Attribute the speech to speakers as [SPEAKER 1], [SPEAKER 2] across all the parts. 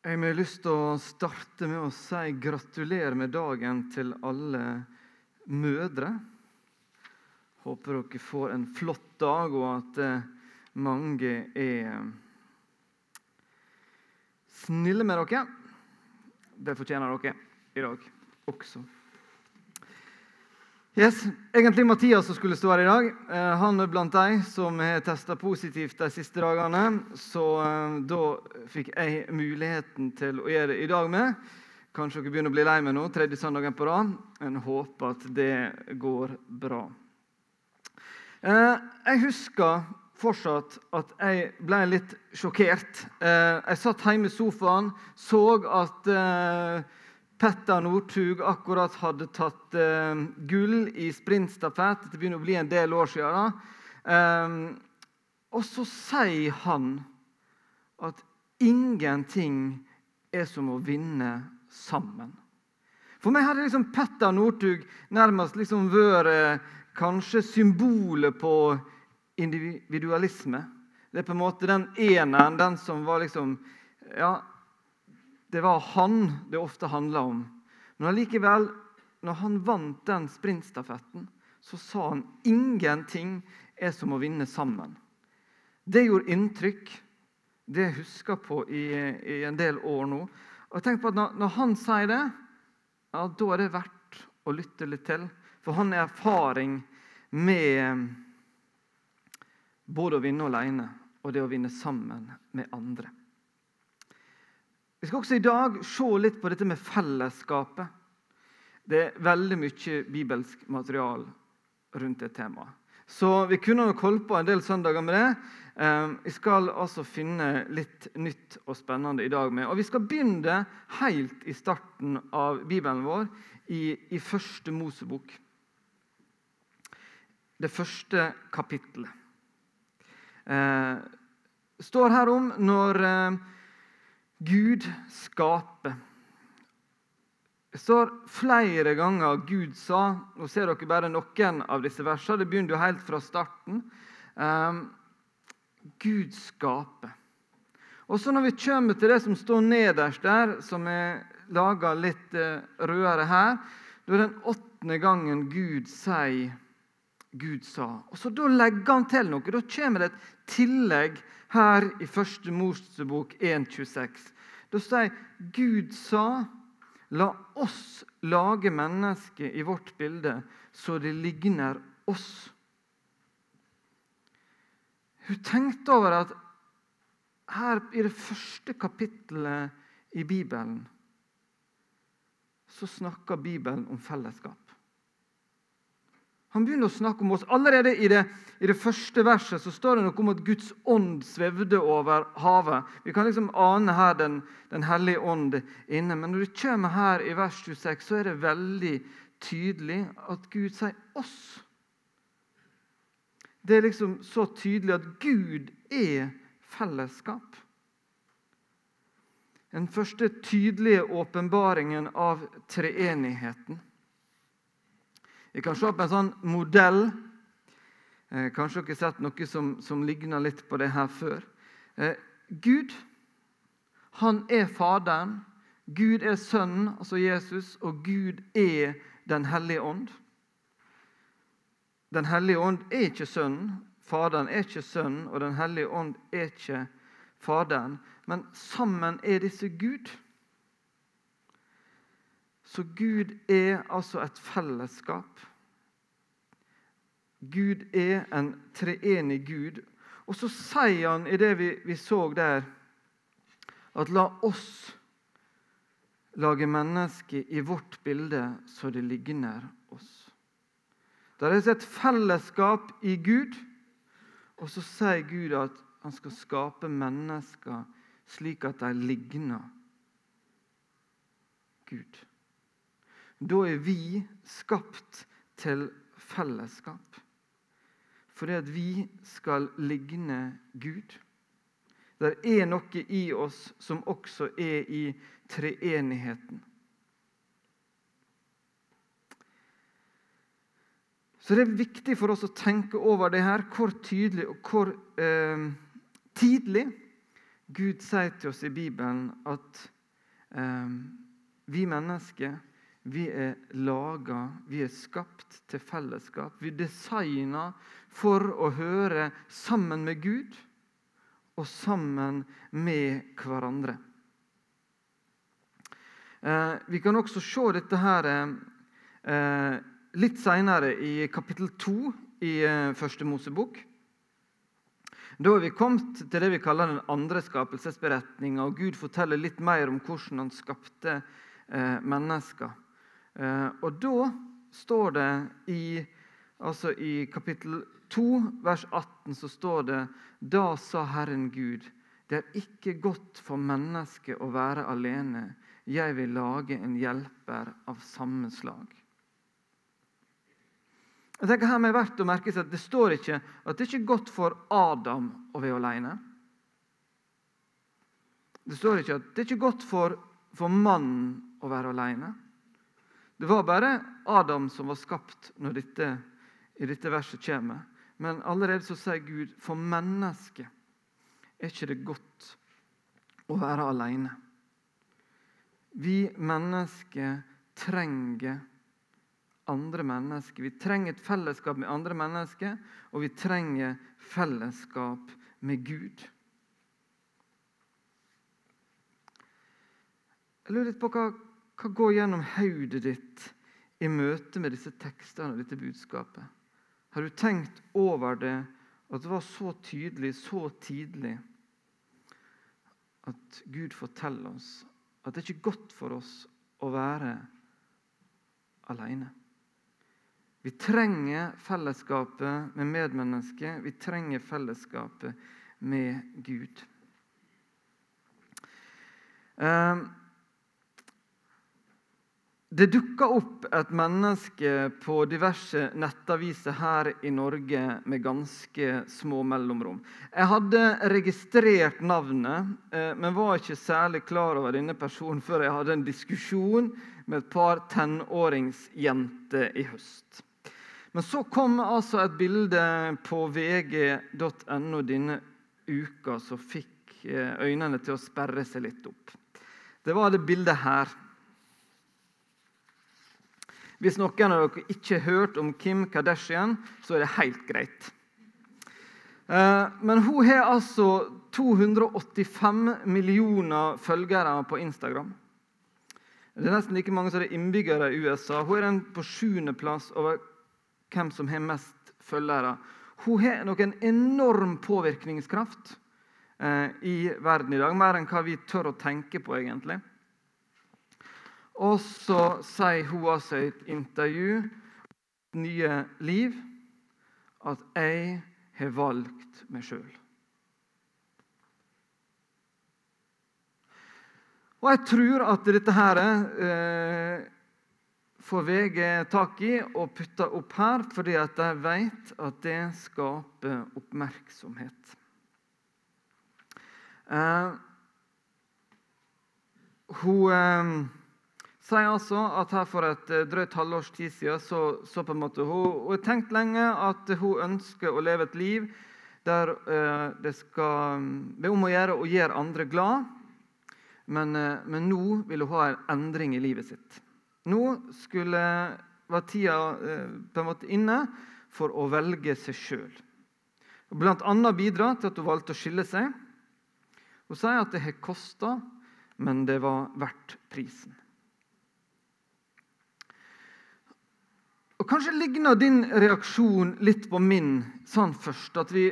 [SPEAKER 1] Jeg har lyst til å starte med å si gratulerer med dagen til alle mødre. Håper dere får en flott dag, og at eh, mange er snille med dere. Det fortjener dere i dag også. Yes, Egentlig Mathias som skulle stå her i dag. Eh, han er blant de som har testa positivt de siste dagene. Så eh, da fikk jeg muligheten til å gjøre det i dag med. Kanskje dere begynner å bli lei meg nå, tredje søndagen på rad. En håper at det går bra. Eh, jeg husker fortsatt at jeg ble litt sjokkert. Jeg satt hjemme i sofaen, så at Petter Northug akkurat hadde tatt eh, gull i sprintstafett. Det begynner å bli en del år siden. Eh, og så sier han at ingenting er som å vinne sammen. For meg hadde liksom Petter Northug nærmest liksom vært eh, kanskje symbolet på individualisme. Det er på en måte den eneren, den som var liksom ja, det var han det ofte handla om. Men allikevel, når han vant den sprintstafetten, så sa han ingenting er som å vinne sammen. Det gjorde inntrykk. Det jeg husker på i, i, en del år nå. Og tenk på at når, når han sier det, ja, da er det verdt å lytte litt til. For han har erfaring med både å vinne alene og det å vinne sammen med andre. Vi skal også i dag se litt på dette med fellesskapet. Det er veldig mye bibelsk material rundt det temaet. Så vi kunne nok holdt på en del søndager med det. Jeg vi skal altså finne litt nytt og spennende i dag med. Og Vi skal begynne helt i starten av Bibelen vår, i, i første Mosebok. Det første kapittelet. Eh, står her om når eh, Gud skaper. Det står flere ganger Gud sa. Nå ser dere bare noen av disse versene. Det begynner jo helt fra starten. Um, Gud skaper. Og så Når vi kommer til det som står nederst der, som er laga litt uh, rødere her, da er den åttende gangen Gud sier Gud sa. Og så Da legger han til noe. Da kommer det et tillegg her i 1. Mosebok 1,26. Da sier Gud sa, la oss lage mennesket i vårt bilde så det ligner oss. Hun tenkte over at her i det første kapittelet i Bibelen så snakker Bibelen om fellesskap. Han begynner å snakke om oss. Allerede i det, i det, første verset så står det noe om at Guds ånd svevde over havet. Vi kan liksom ane her Den, den hellige ånd inne. Men når du kommer her i vers 26, så er det veldig tydelig at Gud sier 'oss'. Det er liksom så tydelig at Gud er fellesskap. Den første tydelige åpenbaringen av treenigheten. Vi kan se på en sånn modell. Eh, kanskje dere har sett noe som, som, ligner litt på det her før. Eh, Gud, han er Faderen. Gud er Sønnen, altså Jesus, og Gud er Den hellige ånd. Den hellige ånd er ikke Sønnen, Faderen er ikke Sønnen, og Den hellige ånd er ikke Faderen. Men sammen er disse Gud. Så Gud er altså et fellesskap. Gud er en treenig Gud. Og så sier han i det vi, vi så der, at la oss lage mennesket i vårt bilde så det ligner oss. Da er et fellesskap i Gud, og så sier Gud at han skal skape mennesker slik at de ligner Gud. Da er vi skapt til fellesskap. Fordi at vi skal ligne Gud. Det er noe i oss som også er i treenigheten. Så det er viktig for oss å tenke over det her, hvor tydelig og hvor eh, tidlig Gud sier til oss i Bibelen at eh, vi mennesker vi er laga, vi er skapt til fellesskap. Vi er designa for å høre sammen med Gud og sammen med hverandre. Eh, vi kan også se dette her eh, litt senere i kapittel 2 i eh, Første Mosebok. Da er vi kommet til det vi kaller den andre skapelsesberetninga, og Gud forteller litt mer om hvordan han skapte mennesker. Eh, og da står det i, altså i kapittel 2, vers 18, så står det Da sa Herren Gud, det er ikke godt for mennesket å være alene. Jeg vil lage en hjelper av samme slag. Jeg tenker her med verdt å merke seg at Det står ikke at det ikke er godt for Adam å være alene. Det står ikke at det ikke er godt for, for mannen å være alene. Det var bare Adam som var skapt når dette, i dette verset kommer. Men allerede så sier Gud for mennesket er ikke det godt å være alene. Vi mennesker trenger andre mennesker. Vi trenger et fellesskap med andre mennesker, og vi trenger fellesskap med Gud. Jeg lurer litt på hva, hva går gjennom hodet ditt i møte med disse tekstene og dette budskapet. Har du tenkt over det, at det var så tydelig, så tidlig, at Gud forteller oss at det ikke er godt for oss å være alene? Vi trenger fellesskapet med medmennesket. Vi trenger fellesskapet med Gud. Ehm, det dukka opp et menneske på diverse nettaviser her i Norge med ganske små mellomrom. Jeg hadde registrert navnet, eh, men var ikke særlig klar over denne personen før jeg hadde en diskusjon med et par tenåringsjenter i høst. Men så kom altså et bilde på vg.no denne uka som fikk eh, øynene til å sperre seg litt opp. Det var det bildet her. Hvis noen av dere ikke har hørt om Kim Kardashian, så er det helt greit. Eh, men hun har altså 285 millioner følgere på Instagram. Det er nesten like mange som det er innbyggere i USA. Hun er den på sjuendeplass over hvem som har mest følgere. Hun har nok en enorm påvirkningskraft eh, i verden i dag, mer enn hva vi tør å tenke på, egentlig. Og så sier hun altså i et intervju nye liv at 'jeg har valgt meg sjøl'. Og jeg tror at dette her eh, får VG tak i og putter opp her, fordi at de vet at det skaper oppmerksomhet. Eh, hun eh, sier altså at her for et eh, drøyt halvårs tid siden så, så på en måte hun, hun tenkt lenge at hun ønsker å leve et liv der eh, det skal be om å gjøre å gjøre andre glad. Men, eh, men nå vil hun ha en endring i livet sitt. Nå skulle, var tida på en måte inne for å velge seg sjøl. Bl.a. bidra til at hun valgte å skille seg. Hun sier at det har kosta, men det var verdt prisen. Og Kanskje ligner din reaksjon litt på min sånn først. At vi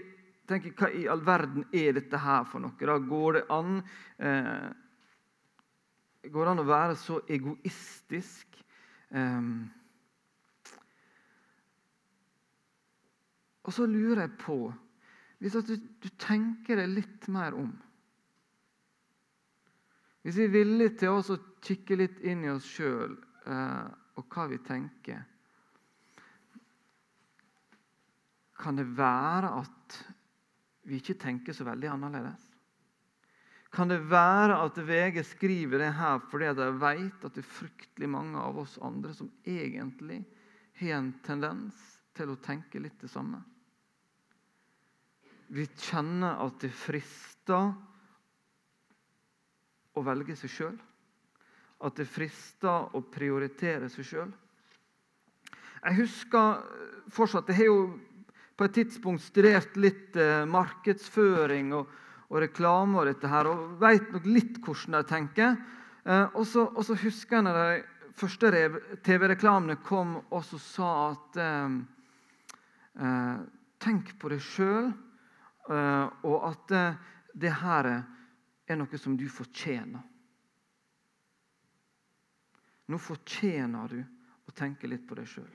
[SPEAKER 1] tenker hva i all verden er dette her for noe? Da går det an eh, Går det an å være så egoistisk? Eh, og så lurer jeg på Hvis du, du, tenker deg litt mer om Hvis vi er villige til å kikke litt inn i oss sjøl eh, og hva vi tenker Kan det være at vi ikke tenker så veldig annerledes? Kan det være at VG skriver det her fordi de vet at det er fryktelig mange av oss andre som egentlig har en tendens til å tenke litt det samme? Vi kjenner at det frister å velge seg sjøl. At det frister å prioritere seg sjøl. Jeg husker fortsatt Det har jo på et tidspunkt studert litt eh, markedsføring og, og, reklame og dette her, og veit nok litt hvordan de tenker. Eh, og, så, og, så, husker jeg når de første TV-reklamene kom og så sa at eh, eh Tenk på deg sjøl, eh, og at eh, det her er noe som du fortjener. Nå fortjener du å tenke litt på deg sjøl.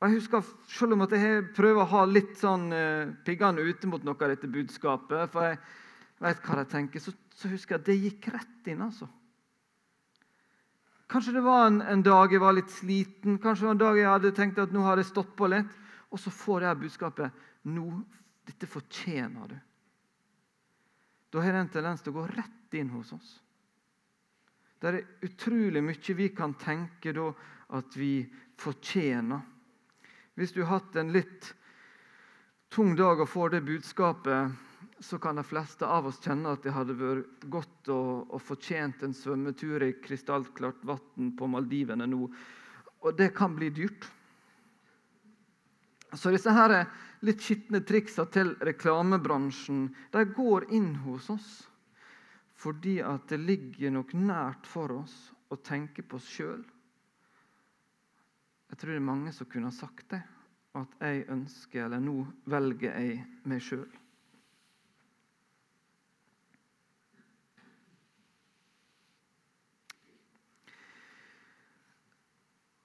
[SPEAKER 1] Jeg husker, Selv om jeg prøver å ha litt sånn uh, piggene ute mot noe av dette budskapet, for jeg vet hva jeg tenker, så, så husker jeg at det gikk rett inn. altså. Kanskje det var en, en, dag jeg var litt sliten, kanskje det var en dag jeg hadde tenkt at nå har jeg stått på litt, og så får jeg budskapet nå, dette fortjener du. Da har det en tendens til å gå rett inn hos oss. Det er utrolig mye vi kan tenke da at vi fortjener. Hvis du har hatt en litt tung dag og får det budskapet, så kan de fleste av oss kjenne at det hadde vært godt og, og fortjent en svømmetur i krystallklart vann på Maldivene nå. Og det kan bli dyrt. Så disse her litt skitne triksa til reklamebransjen de går inn hos oss fordi at det ligger nok nært for oss å tenke på oss sjøl jeg tror det er mange som kunne ha sagt det. At jeg ønsker, eller nå velger jeg meg sjøl.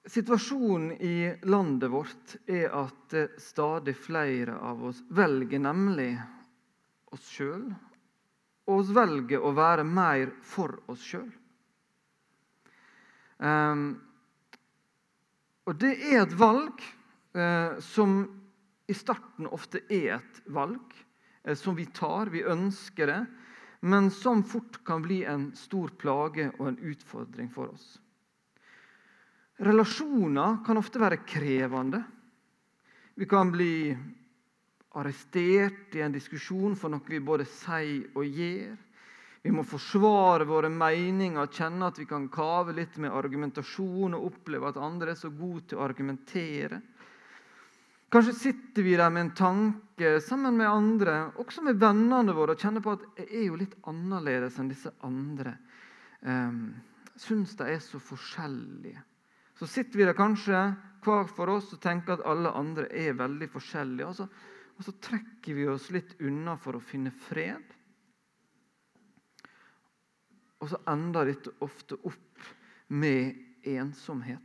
[SPEAKER 1] Situasjonen i landet vårt er at stadig flere av oss velger nemlig oss sjøl. Og oss velger å være mer for oss sjøl. Um, ehm, og det er et valg eh, som i starten ofte er et valg eh, som vi tar, vi ønsker det, men som fort kan bli en stor plage og en utfordring for oss. Relasjoner kan ofte være krevende. Vi kan bli arrestert i en diskusjon for noe vi både sier og gjør. Vi må forsvare våre meninger, kjenne at vi kan kave litt med argumentasjon og oppleve at andre er så gode til å argumentere. Kanskje sitter vi der med en tanke sammen med andre, også med vennene våre, og kjenner på at jeg er jo litt annerledes enn disse andre. Um, Syns de er så forskjellige. Så sitter vi der kanskje hver for oss og tenker at alle andre er veldig forskjellige. Og så, og så trekker vi oss litt unna for å finne fred. Og så ender dette ofte opp med ensomhet.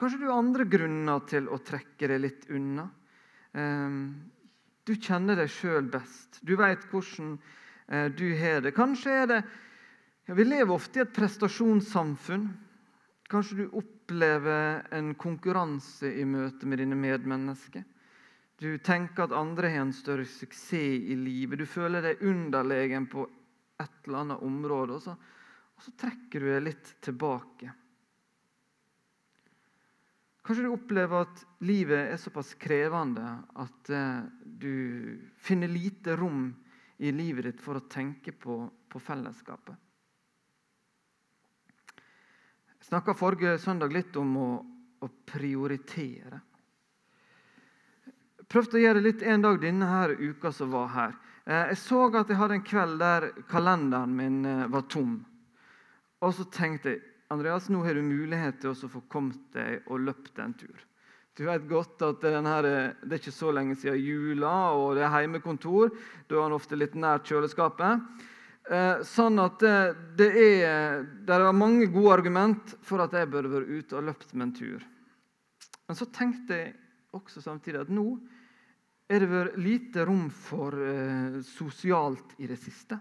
[SPEAKER 1] Kanskje du har andre grunner til å trekke deg litt unna. Ehm, du kjenner deg sjøl best. Du veit hvordan eh, du har det. Kanskje er det Vi lever ofte i et prestasjonssamfunn. Kanskje du opplever en konkurranse i møte med dine medmennesker. Du tenker at andre har en større suksess i livet. Du føler deg underlegen på et eller annet område, og så, og så trekker du deg litt tilbake. Kanskje du opplever at livet er såpass krevende at eh, du finner lite rom i livet ditt for å tenke på, på fellesskapet. Jeg snakka forrige søndag litt om å, å prioritere prøvde å gjøre litt en dag denne her uka som var her. Eh, jeg så at jeg hadde en kveld der kalenderen min eh, var tom. Og så tenkte jeg Andreas, nå har du mulighet til å få kommet deg og løpt en tur. Du vet godt at det er ikke så lenge siden jula, og det er heimekontor. Da er han ofte litt nær kjøleskapet. Eh, sånn at det er, det er mange gode argument for at jeg burde vært ute og løpt med en tur. Men så tenkte jeg også samtidig at nå er det vært lite rom for eh, sosialt i det siste.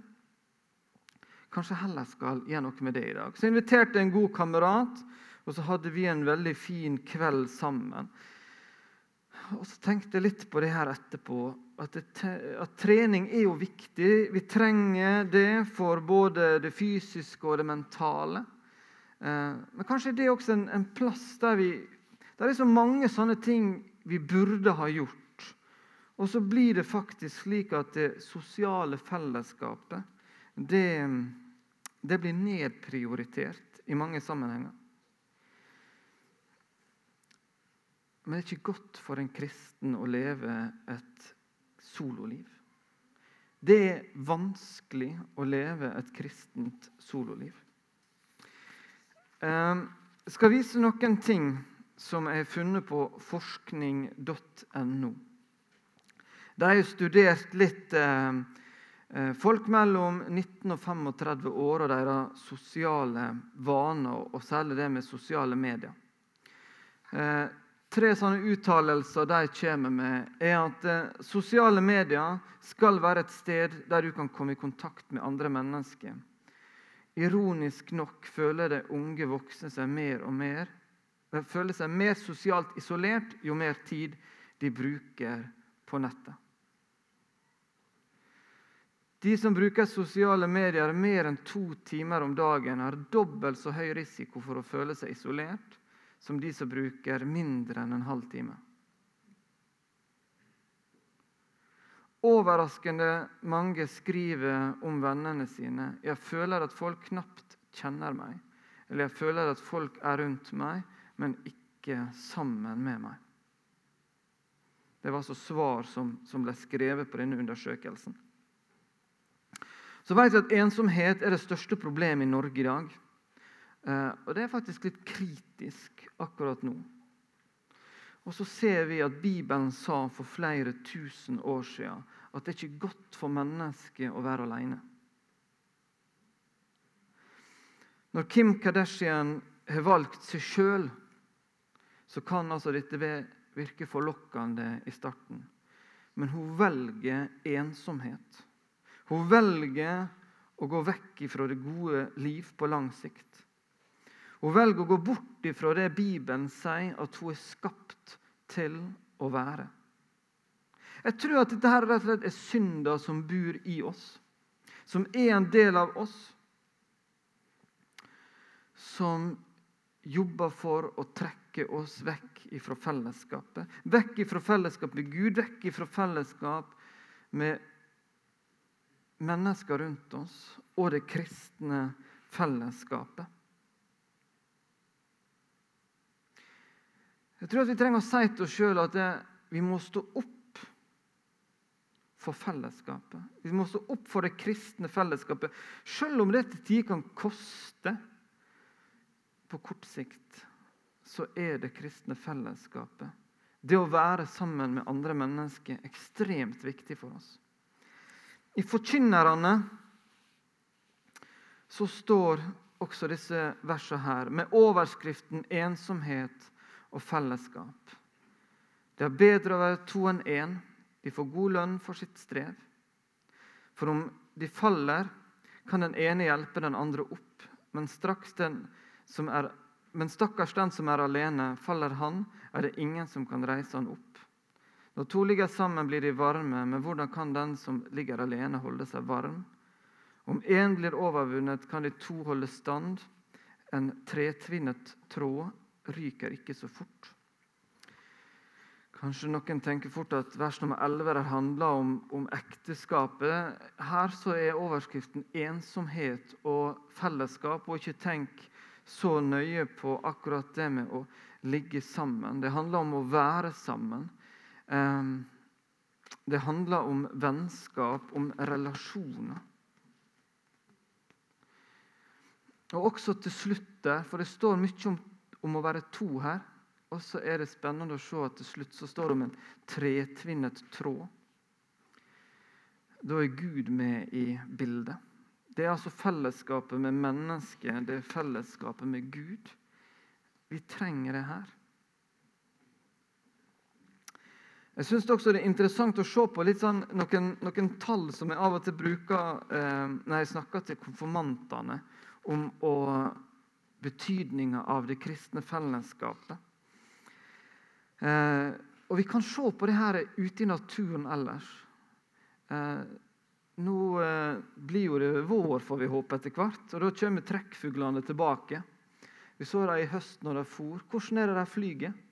[SPEAKER 1] Kanskje heller skal gjøre noe med det i dag. Så jeg inviterte en god kamerat, og så hadde vi en veldig fin kveld sammen. Og så tenkte jeg litt på det her etterpå. At, det, at, trening er jo viktig. Vi trenger det for både det fysiske og det mentale. Eh, men kanskje det er også en, en plass der vi Det er så mange sånne ting vi burde ha gjort Og så blir det faktisk slik at det sosiale fellesskapet det, det blir nedprioritert i mange sammenhenger. Men det er ikke godt for en kristen å leve et sololiv. Det er vanskelig å leve et kristent sololiv. Jeg skal vise noen ting som jeg har funnet på forskning.no. De har studert litt eh, eh, folk mellom 19 og 35 år og deres sosiale vaner, og særlig det med sosiale medier. Eh, tre sånne uttalelser de kommer med, er at eh, sosiale medier skal være et sted der du kan komme i kontakt med andre mennesker. Ironisk nok føler de unge voksne seg mer og mer de føler seg mer sosialt isolert jo mer tid de bruker på nettet. De som bruker sosiale medier mer enn to timer om dagen, har dobbelt så høy risiko for å føle seg isolert som de som bruker mindre enn en halv time. Overraskende mange skriver om vennene sine. 'Jeg føler at folk knapt kjenner meg.' Eller 'jeg føler at folk er rundt meg, men ikke sammen med meg'. Det var altså svar som, som ble skrevet på denne undersøkelsen. Så vet vi at Ensomhet er det største problemet i Norge i dag. Eh, og det er faktisk litt kritisk akkurat nå. Og så ser vi at Bibelen sa for flere tusen år siden at det ikke er godt for mennesket å være alene. Når Kim Kardashian har valgt seg sjøl, så kan altså dette virke forlokkende i starten. Men hun velger ensomhet. Hun velger å gå vekk fra det gode liv på lang sikt. Hun velger å gå bort fra det Bibelen sier at hun er skapt til å være. Jeg tror at dette her rett og slett er synder som bor i oss, som er en del av oss, som jobber for å trekke oss vekk fra fellesskapet. Vekk fra fellesskap med Gud, vekk fra fellesskap med mennesker rundt oss og det kristne fellesskapet. Jeg tror at vi trenger å si til oss sjøl at det, vi må stå opp for fellesskapet. Vi må stå opp for det kristne fellesskapet, selv om det til tider kan koste på kort sikt. Så er det kristne fellesskapet, det å være sammen med andre mennesker, ekstremt viktig for oss. I Forkynnerne så står også disse versene her, med overskriften 'ensomhet og fellesskap'. Det er bedre å være to enn én. De får god lønn for sitt strev. For om de faller, kan den ene hjelpe den andre opp. Men, den er, men stakkars den som er alene, faller han, er det ingen som kan reise han opp. Når to ligger sammen, blir de varme, men hvordan kan den som ligger alene, holde seg varm? Om én blir overvunnet, kan de to holde stand. En tretvinnet tråd ryker ikke så fort. Kanskje noen tenker fort at vers nummer 11 handler om, om ekteskapet. Her så er overskriften 'ensomhet og fellesskap'. Og ikke tenk så nøye på akkurat det med å ligge sammen. Det handler om å være sammen. Det handler om vennskap, om relasjoner. Og også til slutt der, for det står mye om, om å være to her. Og så er det spennende å se at til slutt så står det om en tretvinnet tråd. Da er Gud med i bildet. Det er altså fellesskapet med mennesket, det er fellesskapet med Gud. Vi trenger det her. Jeg synes også det er interessant å se på sånn, noen, noen, tall som jeg av og til bruker eh, når jeg snakker til konfirmantene om betydninga av det kristne fellesskapet. Eh, og Vi kan se på det her ute i naturen ellers. Eh, nå eh, blir jo det vår, får vi håpe, etter hvert. og Da kommer trekkfuglene tilbake. Vi så dem i høst når de for. Hvordan er det de flyger?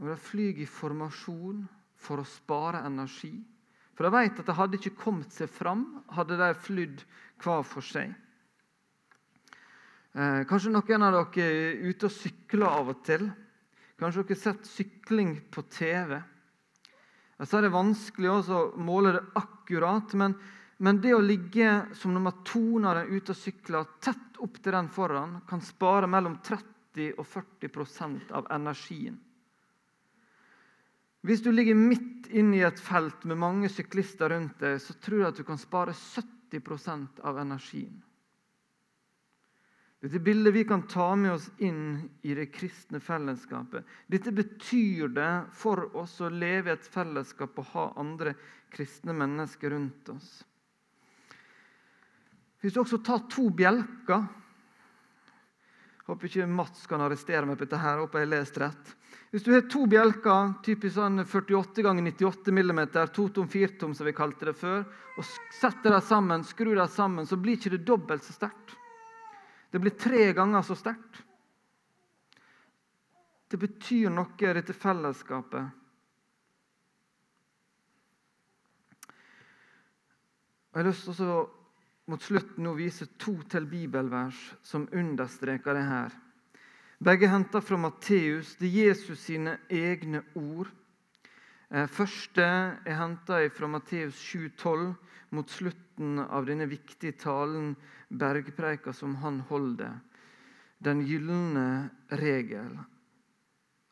[SPEAKER 1] Og de flyr i formasjon, for å spare energi. For de vet at de hadde ikke kommet seg fram, hadde de flydd hver for seg. Eh, kanskje noen av dere er ute og sykler av og til. Kanskje dere har sett sykling på TV. Så er det vanskelig å måle det akkurat, men, men, det å ligge som nummer to når en er ute og sykler, tett opp til den foran, kan spare mellom 30 og 40% av energien. Hvis du ligger midt inne i et felt med mange syklister rundt deg, så tror jeg at du kan spare 70% av energien. Dette bildet vi kan ta med oss inn i det kristne fellesskapet. Dette betyr det for oss å leve i et fellesskap og ha andre kristne mennesker rundt oss. Hvis du også tar to bjelker Håper ikke Mats kan arrestere meg på dette. her, håper jeg har lest rett. Hvis du har to bjelker, typisk sånn 48 ganger 98 mm, totom firtom som vi kalte det før, og setter dem sammen, skrur dem sammen, så blir ikke det dobbelt så sterkt. Det blir tre ganger så sterkt. Det betyr noe, dette fellesskapet. Jeg har lyst til å mot slutten nå vise to til bibelvers som understreker det her. Begge henta fra Matteus. Det er Jesus sine egne ord. Eh, første er henta fra Matteus 7,12, mot slutten av denne viktige talen, bergpreika, som han holder. Den gylne regel.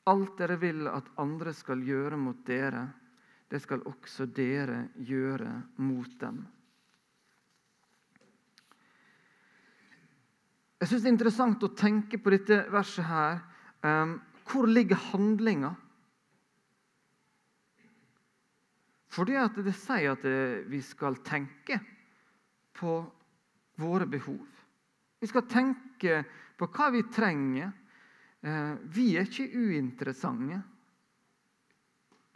[SPEAKER 1] Alt dere vil at andre skal gjøre mot dere, det skal også dere gjøre mot dem. Jeg syns det er interessant å tenke på dette verset her. Hvor ligger handlinga? Fordi at det sier at vi skal tenke på våre behov. Vi skal tenke på hva vi trenger. Uh, vi er ikke uinteressante.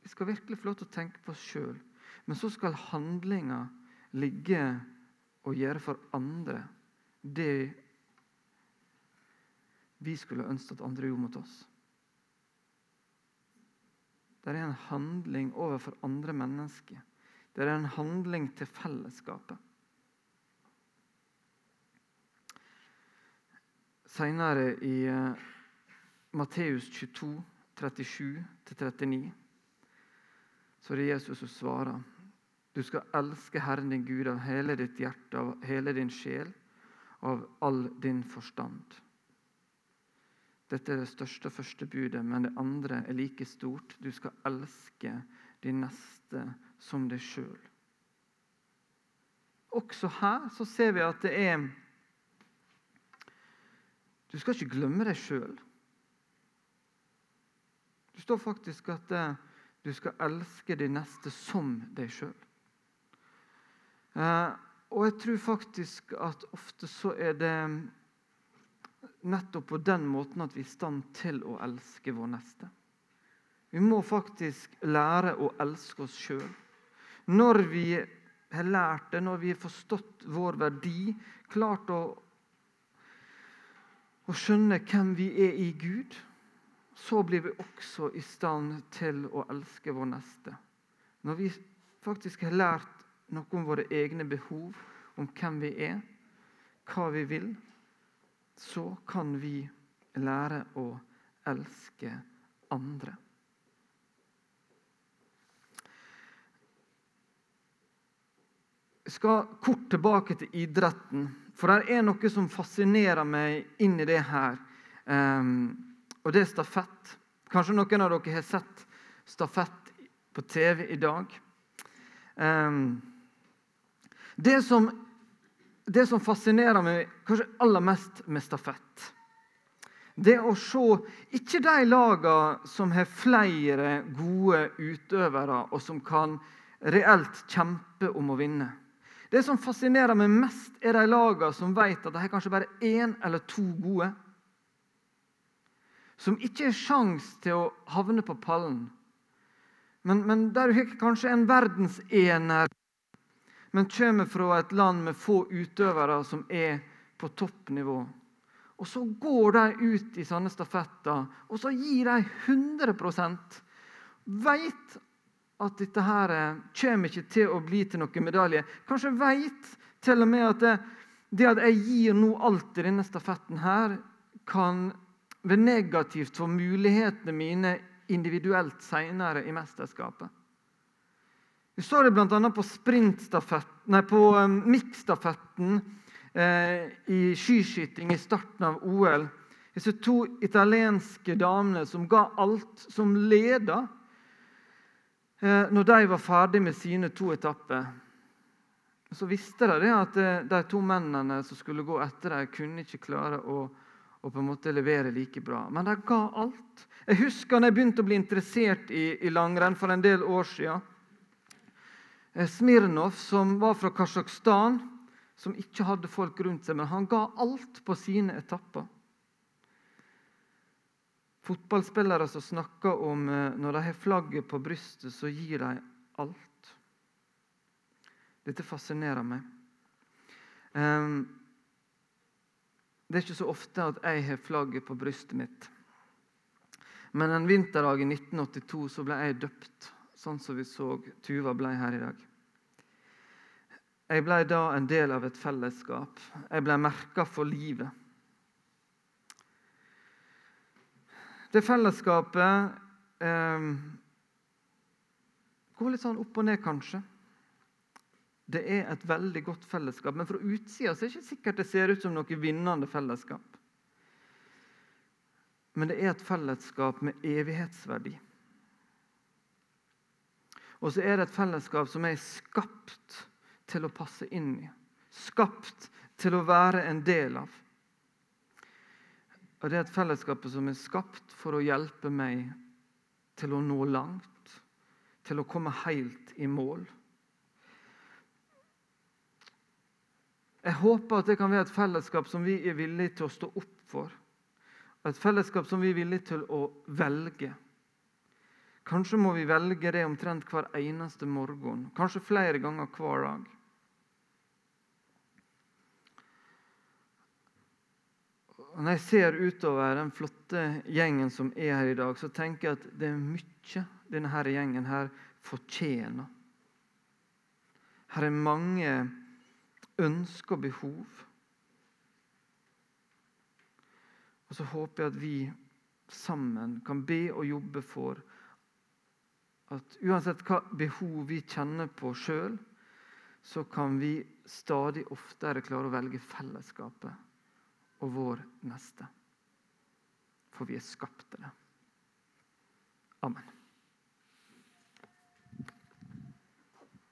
[SPEAKER 1] Vi skal virkelig få lov til å tenke på oss sjøl. Men så skal handlinga ligge og gjøre for andre det vi skulle ønske at andre gjorde mot oss. Det er en handling overfor andre mennesker. Det er en handling til fellesskapet. Senere i uh, Matteus 22, 37-39, så er det Jesus som svarer. Du skal elske Herren din Gud av hele ditt hjerte, av hele din sjel, av all din forstand. Dette er det største og første budet, men det andre er like stort. Du skal elske din neste som deg sjøl. Også her så ser vi at det er Du skal ikke glemme deg sjøl. Det står faktisk at eh, du skal elske din neste som deg sjøl. Eh, og jeg tror faktisk at ofte så er det nettopp på den måten at vi er i stand til å elske vår neste. Vi må faktisk lære å elske oss sjøl. Når vi har lært det, når vi har forstått vår verdi, klart å, å skjønne hvem vi er i Gud, så blir vi også i stand til å elske vår neste. Når vi faktisk har lært noe om våre egne behov, om hvem vi er, hva vi vil, så kan vi lære å elske andre. Jeg skal kort tilbake til idretten. For det er noe som fascinerer meg inn i det her. Um, og det er stafett. Kanskje noen av dere har sett stafett på TV i dag. Um, det som det som fascinerer meg kanskje aller mest med stafett, det å se ikke de lagene som har flere gode utøvere, og som kan reelt kjempe om å vinne. Det som fascinerer meg mest, er de lagene som vet at de har kanskje bare én eller to gode. Som ikke har sjanse til å havne på pallen. Men, men der har kanskje en verdensener men kommer fra et land med få utøvere som er på toppnivå. Og Så går de ut i sånne stafetter og så gir de 100 Veit at dette her eh, kommer ikke til å bli til noen medalje. Kanskje veit til og med at det, det at jeg gir nå alt i denne stafetten her, kan være negativt for mulighetene mine individuelt seinere i mesterskapet. Vi så det bl.a. på, nei, på um, miksstafetten eh, i skiskyting i starten av OL. Disse to italienske damene som ga alt, som leda eh, når de var ferdig med sine to etapper. Så visste de at eh, de to mennene som skulle gå etter dem, kunne ikke klare å, å på en måte levere like bra. Men de ga alt. Jeg husker da jeg begynte å bli interessert i, i langrenn for en del år siden. Eh, Smirnov, som var fra Kasjokstan, som ikke hadde folk rundt seg, men han ga alt på sine etapper. Fotballspillere som snakker om eh, når de har flagget på brystet, så gir de alt. Dette fascinerer meg. Det er ikke så ofte at jeg har flagget på brystet mitt. Men en vinterdag i 1982 så ble jeg døpt, sånn som vi så Tuva ble her i dag. Jeg ble da en del av et fellesskap. Jeg ble merka for livet. Det fellesskapet eh, går litt sånn opp og ned, kanskje. Det er et veldig godt fellesskap, men fra utsida er det ikke sikkert det ser ut som noe vinnende fellesskap. Men det er et fellesskap med evighetsverdi. Og så er det et fellesskap som er skapt til å passe inn i. Skapt til å være en del av. Og det er et fellesskap som er skapt for å hjelpe meg til å nå langt, til å komme helt i mål. Jeg håper at det kan være et fellesskap som vi er villige til å stå opp for. Et fellesskap som vi er villige til å velge. Kanskje må vi velge det omtrent hver eneste morgen, kanskje flere ganger hver dag. Når jeg ser utover den flotte gjengen som er her i dag, så tenker jeg at det er mye denne gjengen her fortjener. Her er mange ønsker og behov. Og så håper jeg at vi sammen kan be og jobbe for at uansett hva behov vi kjenner på sjøl, så kan vi stadig oftere klare å velge fellesskapet og vår neste. For vi er skapt til det. Amen.